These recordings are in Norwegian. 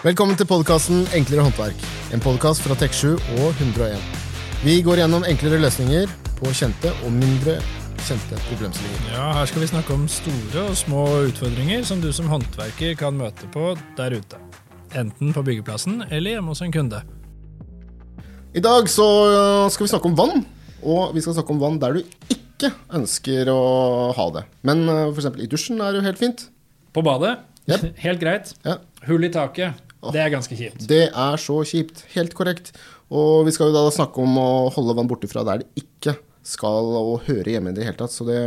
Velkommen til podkasten Enklere håndverk. En podkast fra Tek7 og 101. Vi går gjennom enklere løsninger på kjente og mindre kjente problemstillinger. Ja, Her skal vi snakke om store og små utfordringer som du som håndverker kan møte på der ute. Enten på byggeplassen eller hjemme hos en kunde. I dag så skal vi snakke om vann, og vi skal snakke om vann der du ikke ønsker å ha det. Men øh, f.eks. i dusjen er det jo helt fint. På badet, Yep. helt greit. Ja, Hull i taket, det er ganske kjipt. Det er så kjipt. Helt korrekt. Og vi skal jo da snakke om å holde vann borte fra der det ikke skal og høre hjemme i det hele tatt. Så det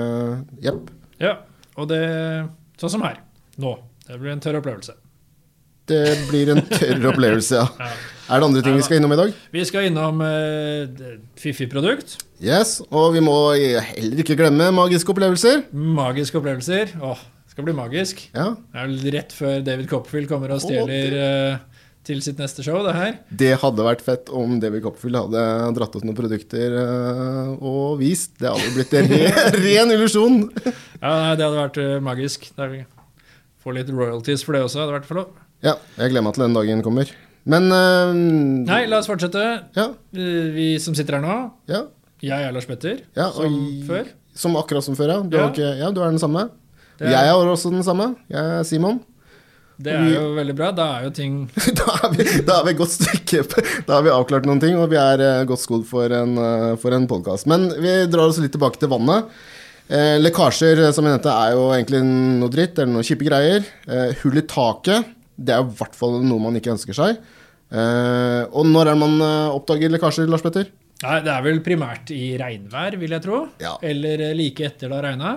Jepp. Ja, og det Sånn som her. Nå. Det blir en tørr opplevelse. Det blir en tørr opplevelse, ja. Ja. Er det andre ting vi skal innom i dag? Vi skal innom uh, fiffig produkt. Yes, og vi må heller ikke glemme magiske opplevelser. Magiske opplevelser. Åh, skal bli magisk. Ja, Det er vel rett før David Copperfield kommer og stjeler eh, til sitt neste show, det her. Det hadde vært fett om David Copperfield hadde dratt ut noen produkter øh, og vist. Det hadde blitt en ren, ren illusjon. Ja, Det hadde vært eh, magisk. Får litt royalties for det også. hadde vært for lov. Ja, jeg gleder meg til den dagen kommer. Men uh, Nei, la oss fortsette. Ja, Eh, Vi som sitter her nå, ja, jeg er Lars Petter, ja. som før. Som akkurat som før, ja. Du, ikke, ja, du er den samme. Er, Jeg er også den samme. Jeg er Simon. det er jo veldig bra. Da er jo ting Da er vi, da er vi godt stykke Da har vi avklart noen ting, og vi er eh, godt skodd for en, uh, for en podkast. Men vi drar oss litt tilbake til vannet. Eh, lekkasjer, eh, som jeg nevnte, er jo egentlig noe dritt, eller noe kjipe greier. Eh, hull i taket, det er i hvert fall noe man ikke ønsker seg. Eh, og når er man oppdager lekkasjer, Lars Petter? Nei, det er vel primært i regnvær, vil jeg tro. Ja. Eller like etter det har regna.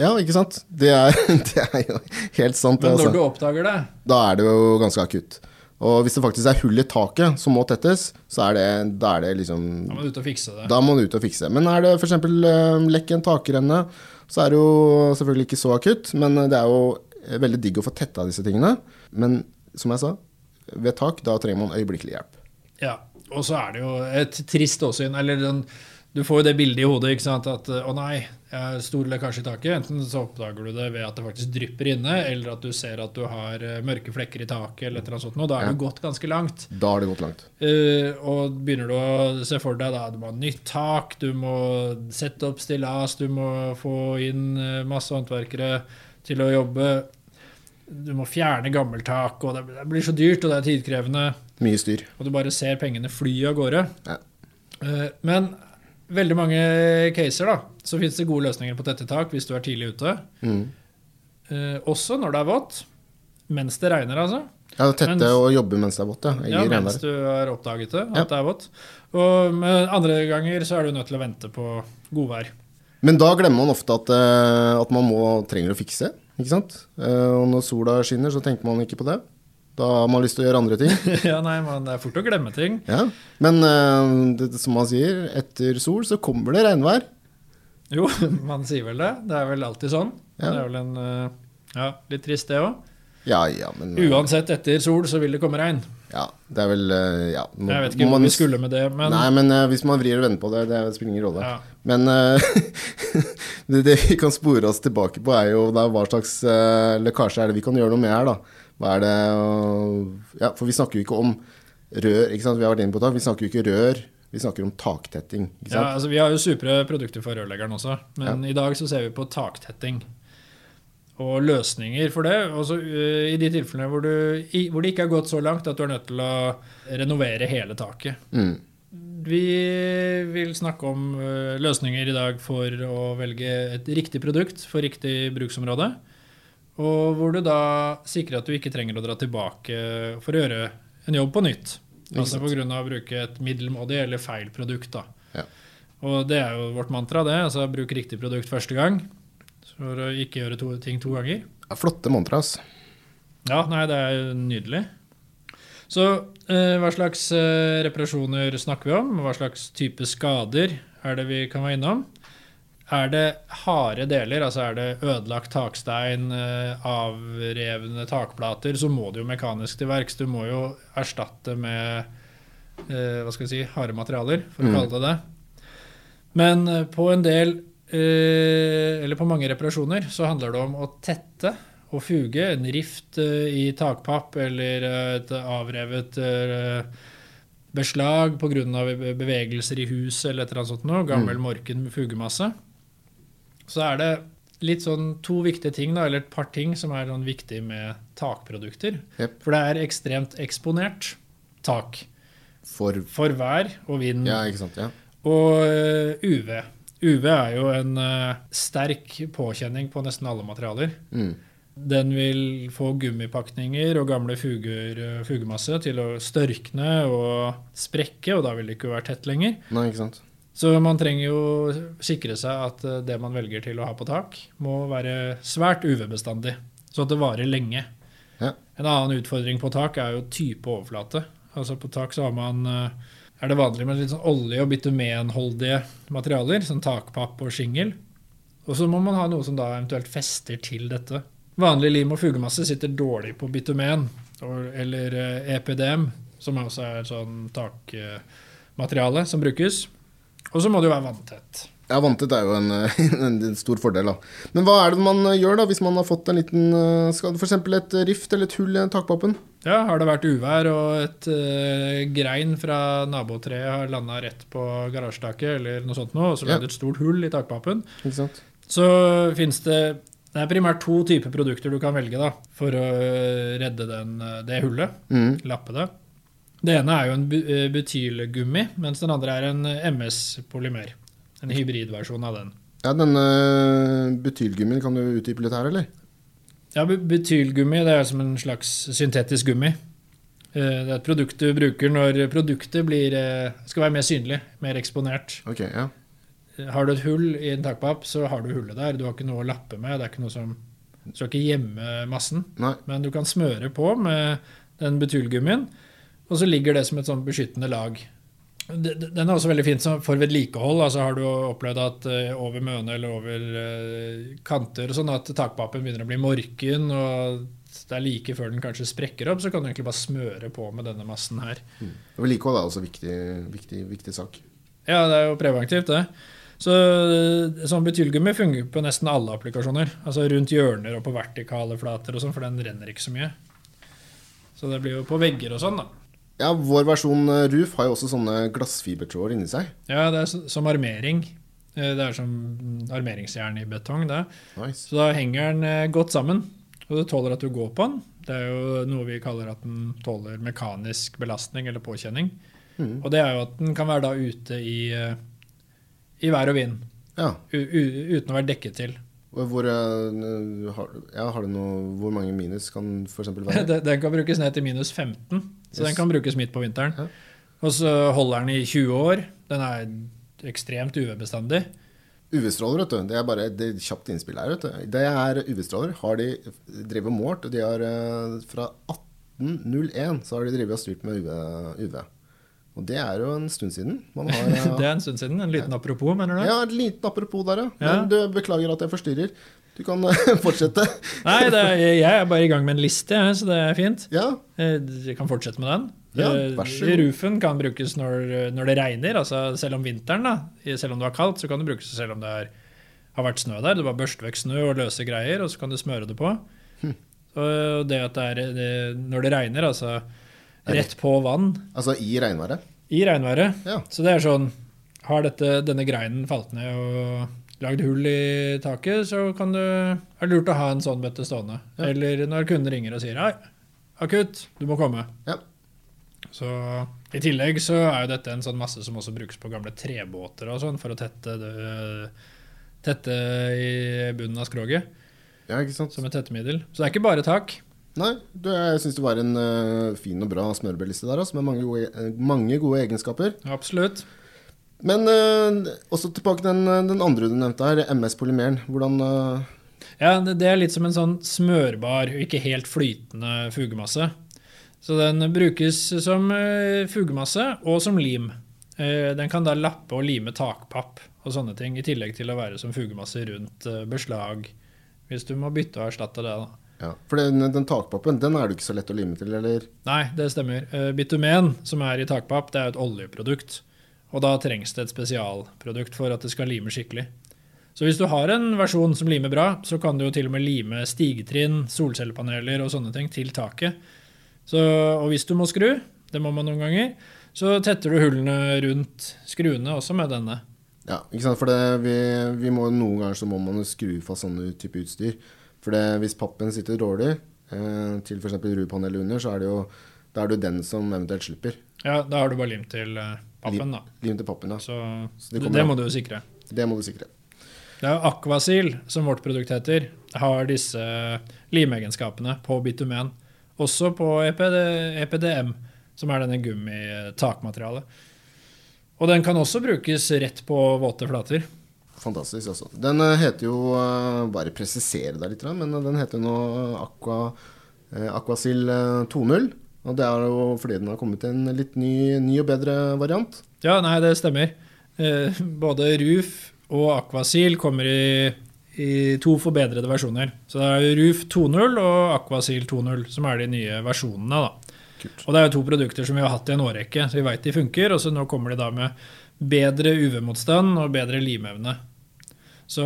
Ja, ikke sant? Det er, det er jo helt sant. Men Men altså. når du oppdager det da er det jo ganske akutt. Og hvis det faktisk er hull i taket som må tettes, så er det, da er det liksom Da må du ut og fikse det. Da må du ut og fikse. Men er det f.eks. Uh, lekk i en takrenne, så er det jo selvfølgelig ikke så akutt. Men det er jo eh, veldig digg å få tetta disse tingene. Men som jeg sa, ved tak, da trenger man øyeblikkelig hjelp. Ja, og så er det jo et trist åsyn. Eller den, du får jo det bildet i hodet, ikke sant. At å nei, stor lekkasje i taket. Enten så oppdager du det ved at det faktisk drypper inne, eller at du ser at du har eh, mørke flekker i taket, eller et eller annet sånt. Og da er Ja. du gått ganske langt. Da har det gått langt. Uh, og begynner du å se for deg da, du må ha nytt tak, du må sette opp stillas, du må få inn eh, masse håndverkere til å jobbe. Du må fjerne gammeltak, og det det blir så dyrt, og det er tidkrevende. Mye styr. Og du bare ser pengene fly av gårde. Ja. Men veldig mange caser, da, så fins det gode løsninger på tette tak hvis du er tidlig ute. Mm. Eh, Også når det er vått. Mens det regner, altså. Ja, tette Mens- og jobbe mens det er vått, ja. Ja, mens du har oppdaget det, at Ja. det er vått. Og med andre ganger så er du nødt til å vente på godvær. Men da glemmer man ofte at, eh, at man må, trenger å fikse. Ikke sant? Eh, og når sola skinner, så tenker man ikke på det. Da har man lyst til å gjøre andre ting. ja, nei, men Det er fort å glemme ting. Ja. Men uh, det, som man sier, etter sol så kommer det regnvær. Jo, man sier vel det. Det er vel alltid sånn. Ja. Det er vel en uh, ja, litt trist, det òg. Ja, ja, men eh, Uansett, etter sol så vil det komme regn. Ja, det er vel uh, ja, må- Jeg vet ikke hvor man- vi skulle med det, men Nei, men hvis man vrir og vender på det, det spiller ingen rolle. ja. Men det, det vi kan spore oss tilbake på, er jo da, hva slags lekkasje er det vi kan gjøre noe med her, da. Hva er det eh, Ja, for vi snakker jo ikke om rør, ikke sant. Vi har vært inne på det. Vi snakker jo ikke rør, vi snakker om taktetting. Ikke Ja, altså Vi har jo supre produkter for rørleggeren også, men i dag så ser vi på taktetting. Og løsninger for det. Også, øh, I de tilfellene hvor, du, hvor det ikke har gått så langt at du er nødt til å renovere hele taket. Mm. Vi vil snakke om øh, løsninger i dag for å velge et riktig produkt for riktig bruksområde. Og hvor du da sikrer at du ikke trenger å dra tilbake for å gjøre en jobb på nytt. Altså pga. å bruke et middelmådig eller feil produkt. da. Ja. Og det er jo vårt mantra, det. altså Bruk riktig produkt første gang. For å ikke gjøre to, ting to ganger. Ja, flotte mantra, ass. Ja, nei, det er nydelig. Så eh, hva slags eh, reparasjoner snakker vi om? Hva slags type skader er det vi kan være innom? Er det harde deler, altså er det ødelagt takstein, eh, avrevne takplater, så må du jo mekanisk til verks. Du må jo erstatte med eh, hva skal vi si, harde materialer, for å Mm. kalle det det. Men eh, på en del, eller på mange reparasjoner, så handler det om å tette og fuge. En rift i takpapp eller et avrevet beslag pga. bevegelser i huset eller et eller annet sånt noe. Gammel, morken fugemasse. Så er det litt sånn to viktige ting, da, eller et par ting som er sånn viktig med takprodukter. Yep. For det er ekstremt eksponert tak For for vær og vind Ja, ikke sant. Ja. og eh, UV. UV er jo en eh, sterk påkjenning på nesten alle materialer. Mm. Den vil få gummipakninger og gamle fuger, eh, fugemasse til å størkne og sprekke, og da vil det ikke være tett lenger. Nei, ikke sant. Så man trenger jo sikre seg at eh, det man velger til å ha på tak, må være svært UV-bestandig, så at det varer lenge. Ja. En annen utfordring på tak er jo type overflate. Altså På tak så har man, eh, er det vanlig med litt sånn olje- og bitumenholdige materialer, som takpapp og shingel. Og så må man ha noe som da eventuelt fester til dette. Vanlig lim og fugemasse sitter dårlig på bitumen eller eh, EPDM, som også er et sånn takmateriale som brukes. Og så må det jo være vanntett. Ja, vanntett er jo en, eh, en, stor fordel, da. Men hva er det man eh, gjør da hvis man har fått en liten eh? F.eks. et rift eller et hull i takpappen? Ja, har det vært uvær og et uh, grein fra nabotreet har landa rett på garasjetaket eller noe sånt nå, og så Ja. lagd et stort hull i takpappen, så fins det det er primært to typer produkter du kan velge da, for å eh, redde den, eh, det hullet. Mm. Lappe det. Det ene er jo en eh, butylgummi, mens den andre er en eh, MS-polymer. En hybridversjon av den. Ja, denne butylgummien, kan du utdype litt her, eller? Ja, bu- Butylgummi det er som en slags syntetisk gummi. Eh, Det er et produkt du bruker når produktet blir, eh, skal være mer synlig, mer eksponert. Ok, ja. Har du et hull i en takpapp, så har du hullet der. Du har ikke noe å lappe med. Det er ikke noe som Du skal ikke gjemme massen, Nei. men du kan smøre på med den butylgummien, og så ligger det som et sånn beskyttende lag. Den er også veldig fint for vedlikehold. Altså Har du opplevd at eh, over møne eller over eh, kanter og sånn at takpappen begynner å bli morken, og det er like før den kanskje sprekker opp, så kan du egentlig bare smøre på med denne massen her. Vedlikehold er også en viktig, viktig, viktig sak. Ja, det er jo preventivt, det. Så eh, sånn Betylgummi fungerer på nesten alle applikasjoner. Altså rundt hjørner og på vertikale flater og sånn, for den renner ikke så mye. Så det blir jo på vegger og sånn, da. Ja, vår versjon RUF Roof har jo også sånne glassfibertråder inni seg. Ja, det er som armering. Eh, Det er som armeringsjern i betong, det. Nice. Så da henger den eh, godt sammen, og det tåler at du går på den. Det er jo noe vi kaller at den tåler mekanisk belastning eller påkjenning. Mm. Og det er jo at den kan være da ute i, eh, i vær og vind, Ja. uten å være dekket til. Hvor, eh, ja, har du noe, hvor mange minus kan f.eks. være? Den kan brukes ned til minus 15, så den kan brukes midt på vinteren. Ja. Og så holder den i 20 år. Den er ekstremt UV-bestandig. UV-stråler, vet du. Det er bare det et kjapt innspill her. vet du. Det er UV-stråler. Har de drevet og målt, og de har eh, fra 1801 så har de drevet og styrt med UV, UV. Og det er jo en stund siden. Man har, eh, Det er en stund siden. En liten apropos, mener du? ja, en liten apropos der, ja. Ja. Men du, beklager at jeg forstyrrer. Du kan eh, fortsette. Nei, det er, jeg er bare i gang med en liste, så det er fint. Ja, Eh, Jeg kan fortsette med den. Ja, Eh. Rufen kan brukes når, når det regner, altså selv om vinteren. da. Selv om det var kaldt, så kan det brukes selv om det er, har vært snø der. Du bare børster vekk snø og løse greier, og så kan du smøre det på. Hm. Og det at det er det, når det regner, altså rett på vann altså i regnværet. i regnværet. Ja. Så det er sånn Har dette, denne greinen falt ned og lagd hull i taket, så kan du, er det lurt å ha en sånn bøtte stående. Ja. Eller når kunden ringer og sier 'hei, akutt, du må komme'. Ja. Så I tillegg så er jo dette en sånn masse som også brukes på gamle trebåter og sånn, for å tette, det, tette i bunnen av skroget ja, ikke sant? som et tettemiddel. Så det er ikke bare tak. Nei, du, jeg syns det var en uh, fin og bra smørbrødliste der, altså, med mange gode, mange gode egenskaper. Absolutt. Men eh, også tilbake til den, den andre du nevnte her, MS-polymeren. Hvordan eh, Ja, det, er litt som en sånn smørbar, ikke helt flytende fugemasse. Så den brukes som eh, fugemasse og som lim. Eh, Den kan da lappe og lime takpapp og sånne ting, i tillegg til å være som fugemasse rundt eh, beslag, hvis du må bytte og erstatte det. da. Ja, For den, den takpappen den er det ikke så lett å lime til, eller? Nei, det stemmer. Eh, Bitumen, som er i takpapp, det er et oljeprodukt. Og da trengs det et spesialprodukt for at det skal lime skikkelig. Så hvis du har en versjon som limer bra, så kan du jo til og med lime stigetrinn, solcellepaneler og sånne ting til taket. Så, og hvis du må skru, det må man noen ganger, så tetter du hullene rundt skruene også med denne. Ja, ikke sant? For det, vi, vi må, noen ganger så må man skru fast sånne type utstyr. For det, hvis pappen sitter dårlig, eh, til f.eks. rupanelet under, så er det jo da er det den som eventuelt slipper. Ja, da har du bare limt til eh, pappen, da. Lim til pappen, ja. Så, Så det, det må du jo sikre. Det må du sikre. Det er Aquasil, som vårt produkt heter, har disse limegenskapene på bitumen. Også på EPD, EPDM, som er denne gummitakmaterialet. Og den kan også brukes rett på våte flater. Fantastisk, altså. Den eh, heter jo eh, Bare presisere deg litt, men den heter nå Aqua, eh, Aquasil eh, 2.0. Og det er jo fordi den har kommet til en litt ny, ny og bedre variant. Ja, nei, det stemmer. Eh, både Ruf og Aquasil kommer i, i to forbedrede versjoner. Så det er Ruf 2.0 og Aquasil 2.0 som er de nye versjonene. da. Kult. Og det er jo to produkter som vi har hatt i en årrekke, så vi veit de funker. Og så nå kommer de da med bedre UV-motstand og bedre limevne. Så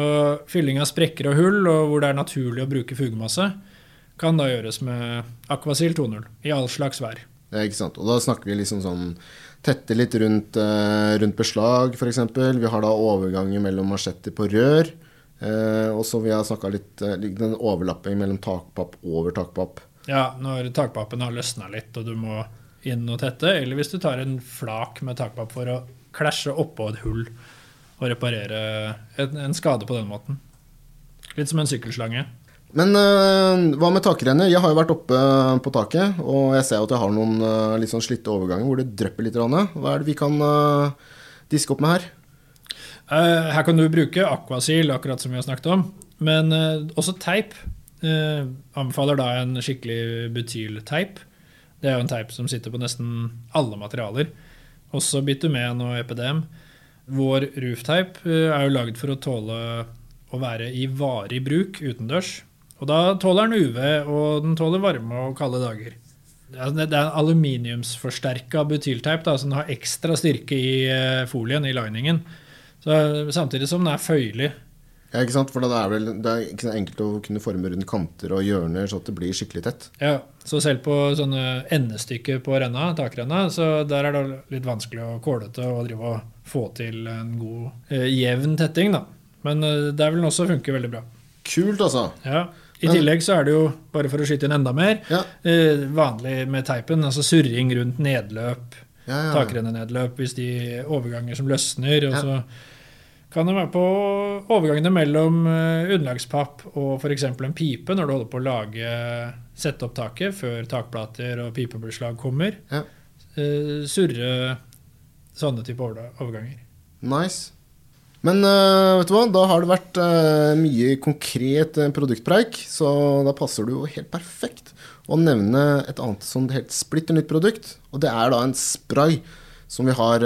fylling av sprekker og hull, og hvor det er naturlig å bruke fugemasse, kan da gjøres med Aquasil 2.0 i all slags vær. Ja, ikke sant? Og da snakker vi liksom sånn Tette litt rundt, eh, rundt beslag, f.eks. Vi har da overganger mellom marsjetter på rør. Eh, og så vi har snakka litt eh, den overlapping mellom takpapp over takpapp. Ja, når takpappen har løsna litt og du må inn og tette, eller hvis du tar en flak med takpapp for å klasje oppå et hull og reparere en, en skade på den måten. Litt som en sykkelslange. Men eh, hva med takrenner? Jeg har jo vært oppe på taket, og jeg ser at jeg har noen eh, litt sånn slitte overganger hvor det drypper litt. Rann. Hva er det vi kan eh, diske opp med her? Uh, her kan du bruke Aquasil, akkurat som vi har snakket om, men uh, også teip. Uh, anbefaler da en skikkelig butylteip. Det er jo en teip som sitter på nesten alle materialer, også bitumen og epidem. Vår roofteip eh, er jo lagd for å tåle å være i varig bruk utendørs. Og da tåler den UV, og den tåler varme og kalde dager. Det er en aluminiumsforsterka butylteip da, som har ekstra styrke i eh, folien, i liningen. Så, samtidig som den er føyelig. Ja, ikke sant? For det er vel det er ikke så enkelt å kunne forme rundt kanter og hjørner så det blir skikkelig tett. Ja, så selv på sånne endestykker på renna, takrenna, så der er det litt vanskelig og kålete å drive og få til en god, eh, jevn tetting, da. Men eh, der vil den også funke veldig bra. Kult, altså. Ja. I tillegg så er det jo, bare for å skyte inn enda mer, Ja, eh, vanlig med teipen, altså surring rundt nedløp, ja, ja. takrennenedløp, hvis de overganger som løsner. Og så kan det være på overgangene mellom eh, underlagspapp og f.eks. en pipe når du holder på å lage sette opp taket før takplater og pipebeslag kommer. Ja. Eh, surre sånne type overganger. Nice. Men eh, vet du hva, da har det vært eh, mye konkret eh, produktpreik, så da passer det jo helt perfekt å nevne et annet sånn helt splitter nytt produkt. Og det er da en spray som vi har.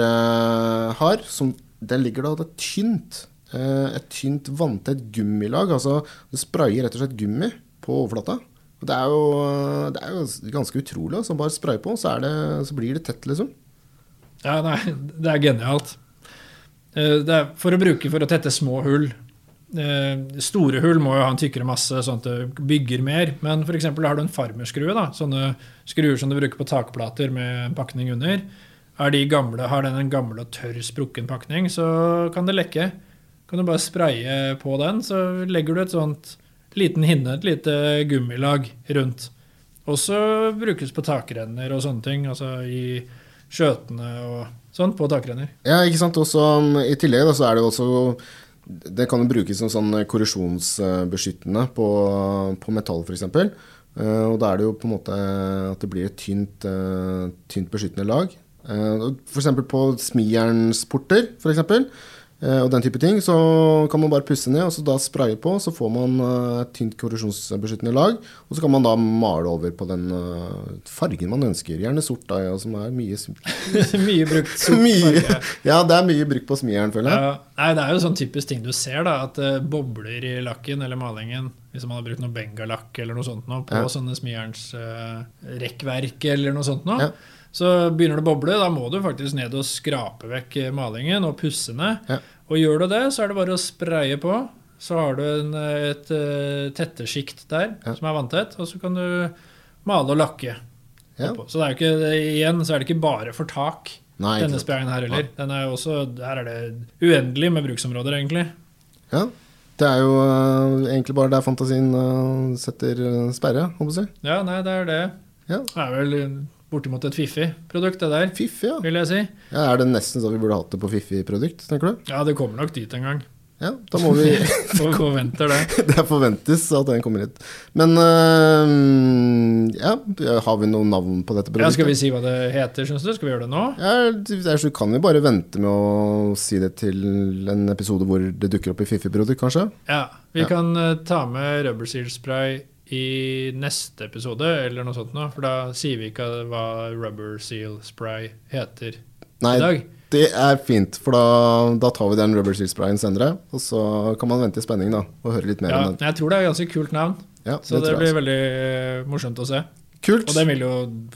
har som, den ligger da det er tynt. et tynt vanntett gummilag. Altså det sprayer rett og slett gummi på overflata. Og det er jo, det er jo ganske utrolig. Altså, bare spray på, så, det, så blir det tett, liksom. Ja, nei, det er genialt. Eh, Det er for å bruke for å tette små hull. Eh, Store hull må jo ha en tykkere masse, sånn at det bygger mer. Men f.eks. har du en farmerskrue, da, sånne skruer som du bruker på takplater med pakning under. Er de gamle, Har den en gammel og tørr sprukken pakning, så kan det lekke. Kan du bare spraye på den, så legger du et sånt liten hinne, et lite gummilag rundt. Også brukes på takrenner og sånne ting. Altså i skjøtene og sånn på takrenner. Ja, ikke sant. Også, um, I tillegg da, så er det også Det kan brukes som sånn korrosjonsbeskyttende på, på metall, f.eks. Uh, og da er det jo på en måte at det blir et tynt, eh, tynt beskyttende lag. Uh, F.eks. på smijernsporter, eh, og den type ting, så kan man bare pusse ned og så da spraye på, så får man eh, et tynt korrosjonsbeskyttende lag. Og så kan man da male over på den eh, fargen man ønsker. Gjerne sort, da, ja, som er mye Mye brukt sort farge. Ja, det er mye brukt på smijern, føler jeg. Ja, nei, det er jo sånn typisk ting du ser, da, at det bobler i lakken eller malingen. Hvis man har brukt noe bengalakk eller noe sånt nå, på Ja. sånne smijernsrekkverk uh, eller noe sånt nå. Ja. Så begynner det å boble, da må du faktisk ned og skrape vekk malingen og pusse ned. Ja. Og gjør du det, så er det bare å spraye på. Så har du en, eh, et uh, tettesjikt der Ja. som er vanntett, og så kan du male og lakke. Ja. Så det er jo ikke, igjen så er det ikke bare for tak, Nei, denne sprayen her heller. Den er også, her er det uendelig med bruksområder, egentlig. Ja. Det er jo uh, egentlig bare der fantasien uh, setter sperre, håper jeg. Ja, nei, det er det. Ja. Det er vel bortimot et fiffig produkt, det der, Fiffig, ja. vil jeg si. ja. Er det nesten så vi burde hatt det på fiffig produkt, tenker du? Ja, det kommer nok dit en gang. Ja, da må vi forventer det. Det forventes at den kommer hit. Men eh, ja, har vi noe navn på dette produktet? Ja, skal vi si hva det heter, syns du? Skal vi gjøre det nå? Ja, er kan vi bare vente med å si det til en episode hvor det dukker opp i Fiffi-produkt, kanskje? Ja, vi Ja. kan eh, ta med rubber seal spray i neste episode, eller noe sånt nå, for da sier vi ikke hva rubber seal spray heter Nei, i dag. det er fint, for da, da tar vi den rubber seal sprayen senere. Og så kan man vente i spenning da, og høre litt mer Ja, om den. jeg tror det er et ganske kult navn, Ja, så det, blir veldig eh, morsomt å se. Kult! Og det vil jo,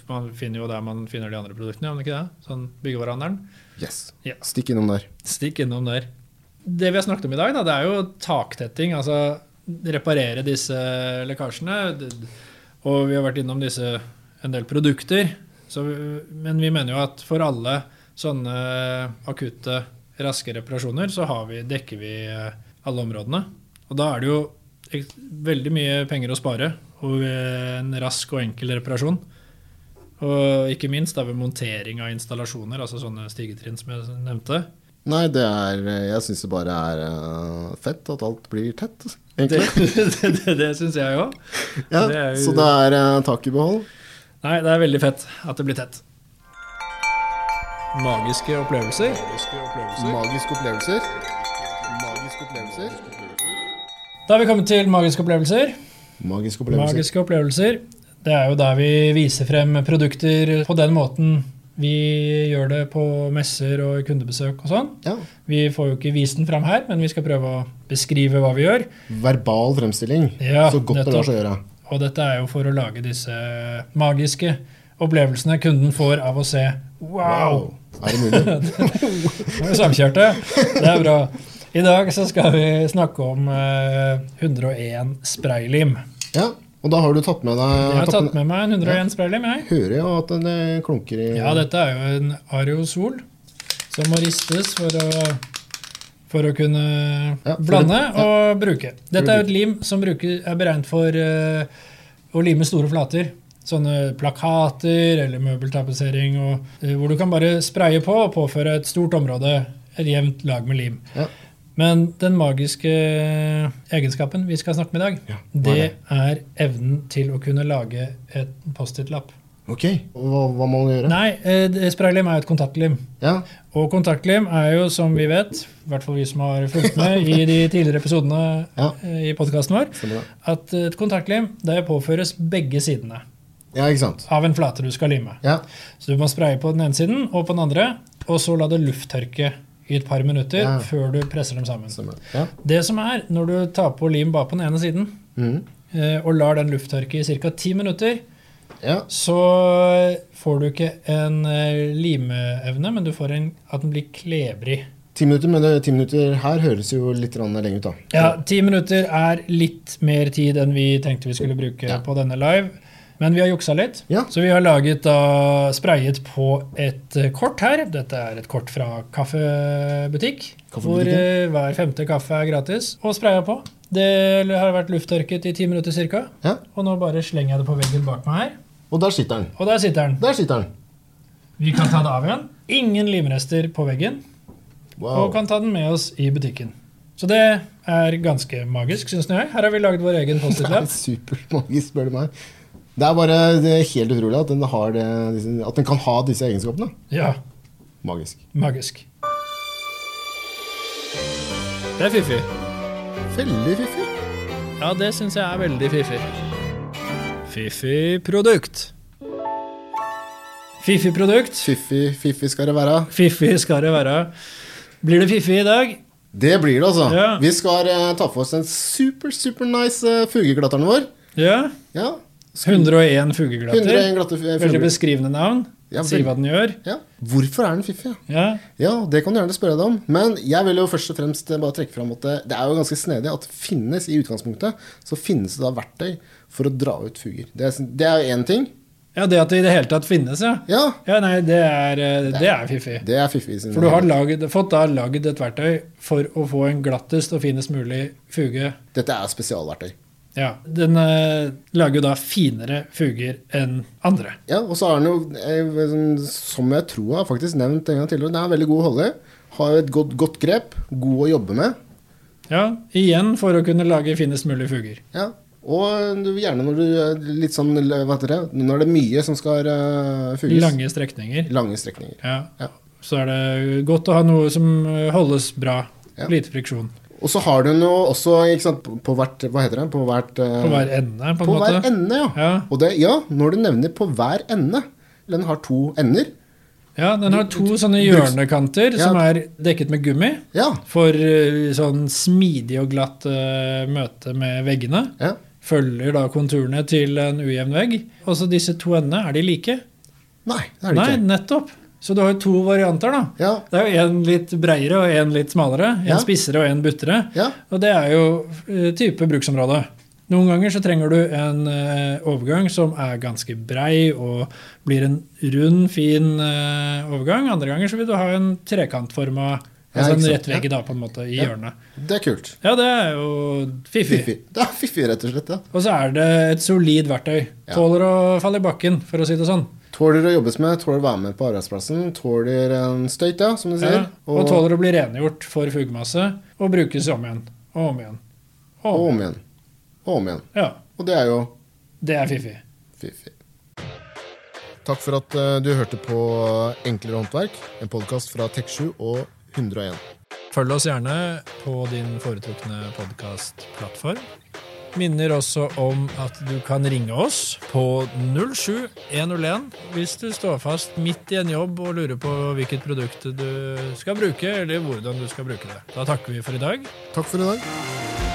man finner jo der man finner de andre produktene, om ikke det? Sånn byggevarehandelen. Yes. Ja. Stikk innom der. Stikk innom der. Det vi har snakket om i dag, da, det er jo taktetting. Altså reparere disse lekkasjene. Og vi har vært innom disse en del produkter. Så, men vi mener jo at for alle sånne akutte, raske reparasjoner, så vi, dekker vi eh, alle områdene. Og da er det jo veldig mye penger å spare og en rask og enkel reparasjon. Og ikke minst da ved montering av installasjoner, altså sånne stigetrinn som jeg nevnte. Nei, det er Jeg syns det bare er eh, fett at alt blir tett, Det, egentlig. det, det, det syns jeg òg. Ja, jo- Så det er uh, tak i behold. Nei, det er veldig fett at det blir tett. Magiske opplevelser. Magiske opplevelser. Magiske opplevelser. Da er vi kommet til magiske opplevelser. Magiske opplevelser. Magiske opplevelser. Det er jo der vi viser frem produkter på den måten vi gjør det på messer og kundebesøk og sånn. Ja. Vi får jo ikke vist den fram her, men vi skal prøve å beskrive hva vi gjør. Verbal fremstilling. Ja, så godt det lar seg gjøre. Og dette er jo for å lage disse magiske opplevelsene kunden får av å se Wow! Er det mulig? Nå er vi samkjørte. Det er bra. I dag så skal vi snakke om eh, 101 spraylim. Ja, og da har du tatt med deg Jeg har tatt med, meg en 101 spraylim, jeg. Hører jo at den klunker i Ja, dette er jo en Ariosol som må ristes for å, for å kunne Ja, for blande det- og bruke. Dette er jo et lim som bruker, er beregnet for uh, å lime store flater. Sånne plakater eller møbeltapetsering, og, eh, hvor du kan bare spraye på og påføre et stort område et jevnt lag med lim. Ja. Men den magiske egenskapen vi skal snakke med i dag, Ja, hva det er er evnen til å kunne lage et Post-It-lapp. Ok, hva, hva må man gjøre? Nei, eh, spraylim er jo et kontaktlim. Ja, Og kontaktlim er jo, som vi vet, i hvert fall vi som har fulgt med i de tidligere episodene Ja. eh, i podkasten vår, at et kontaktlim det påføres begge sidene Ja, ikke sant. av en flate du skal lime. Ja, Så du må spraye på den ene siden og på den andre, og så la det lufttørke i et par minutter Ja. før du presser dem sammen. Ja. Det som er, når du tar på lim bare på den ene siden, Mhm. eh, og lar den lufttørke i ca. ti minutter, ja. så får du ikke en eh, limeevne, men du får en, at den blir klebrig. Ti minutter, men det, ti minutter her høres jo litt lenge ut, da. Ja, ti minutter er litt mer tid enn vi tenkte vi skulle bruke på denne live. Men vi har juksa litt, Ja. så vi har laget da sprayet på et eh, kort her. Dette er et kort fra kaffebutikk, hvor eh, hver femte kaffe er gratis. Og spraya på. Det har vært lufttørket i ti minutter ca. Ja. Og nå bare slenger jeg det på veggen bak meg her. Og der sitter den. Og der sitter den. Der sitter den. Vi kan ta det av igjen. Ingen limrester på veggen. Wow. Og kan ta den med oss i butikken. Så det er ganske magisk, syns jeg. Her har vi laget vår egen Post-It-lapp. supermagisk, spør du meg. Det er bare det er helt utrolig at den, har det, at den kan ha disse egenskapene. Ja, Magisk. magisk. Det er fiffig. Veldig fiffig. Ja, det syns jeg er veldig fiffig. Fiffig produkt. Fiffig produkt. Fiffig, fiffig skal det være. Fiffig skal det være. Blir det fiffig i dag? Det blir det, altså. Ja. Vi skal eh, ta for oss den super, super nice uh, fugeklatteren vår. Ja. Ja. 101 fugeglatter. 101 glatte fu- Veldig beskrivende navn. Ja, sier hva den gjør. Ja. Hvorfor er den fiffig? Ja, Ja, det kan du gjerne spørre deg om. Men jeg vil jo først og fremst bare trekke fram at det, det er jo ganske snedig at det finnes i utgangspunktet så finnes det da verktøy for å dra ut fuger. Det er, det er jo én ting. ja det at det i det hele tatt finnes, ja. Ja, Ja, nei, det er, eh, det er fiffig. det er fiffig. For du har laget, fått da lagd et verktøy for å få en glattest og finest mulig fuge. Dette er spesialverktøy. Ja, Den eh, lager jo da finere fuger enn andre. Ja, og så har den jo, eh, som jeg tror jeg har faktisk nevnt en gang tidligere, den er veldig god å holde i. Har jo et godt, godt grep. God å jobbe med. Ja, Igjen for å kunne lage finest mulig fuger. Ja. Og du, gjerne når du er litt sånn det, Når det er mye som skal uh, fuges. Lange strekninger. Lange strekninger. Ja. Ja. Så er det godt å ha noe som eh, holdes bra. Ja. Lite friksjon. Og så har du noe også sant, på, på hvert Hva heter det? På hvert uh, På hver ende, på en på måte. hver ende, ja. Ja. Og det, ja, når du nevner på hver ende Den har to ender. ja, den har to sånne hjørnekanter Ja. som er dekket med gummi. Ja. For eh, sånn smidig og glatt uh, møte med veggene. ja. Følger da konturene til en ujevn vegg. Og så disse to endene, er de like? Nei, det er de Nei, ikke. nettopp. Så du har jo to varianter, da. Ja, Det er jo en litt breiere og en litt smalere. En Ja. spissere og en buttere. ja, Og det er jo eh, type bruksområde. Noen ganger så trenger du en eh, overgang som er ganske brei og blir en rund, fin eh, overgang. Andre ganger så vil du ha en trekantforma Altså en ikke rett vegg da, på en måte, i hjørnet. det er kult. Ja, det er jo fiffig. Fiffig. Det er fiffig, rett og slett. ja. Og så er det et solid verktøy. Tåler å falle i bakken, for å si det sånn. Tåler å jobbes med, tåler å være med på arbeidsplassen. Tåler en støyt, ja, som du sier. Ja, og tåler å bli rengjort for fugemasse og brukes om igjen og om igjen. Og og om. om igjen. Og om igjen. Ja, Og det er jo det er fiffig. fiffig. Takk for at eh, du hørte på Enklere håndverk, en podkast fra Tek7 og 101. Følg oss gjerne på din foretrukne podkastplattform. Minner også om at du kan ringe oss på 07101 hvis du står fast midt i en jobb og lurer på hvilket produkt du skal bruke, eller hvordan du skal bruke det. Da takker vi for i dag. Takk for i dag.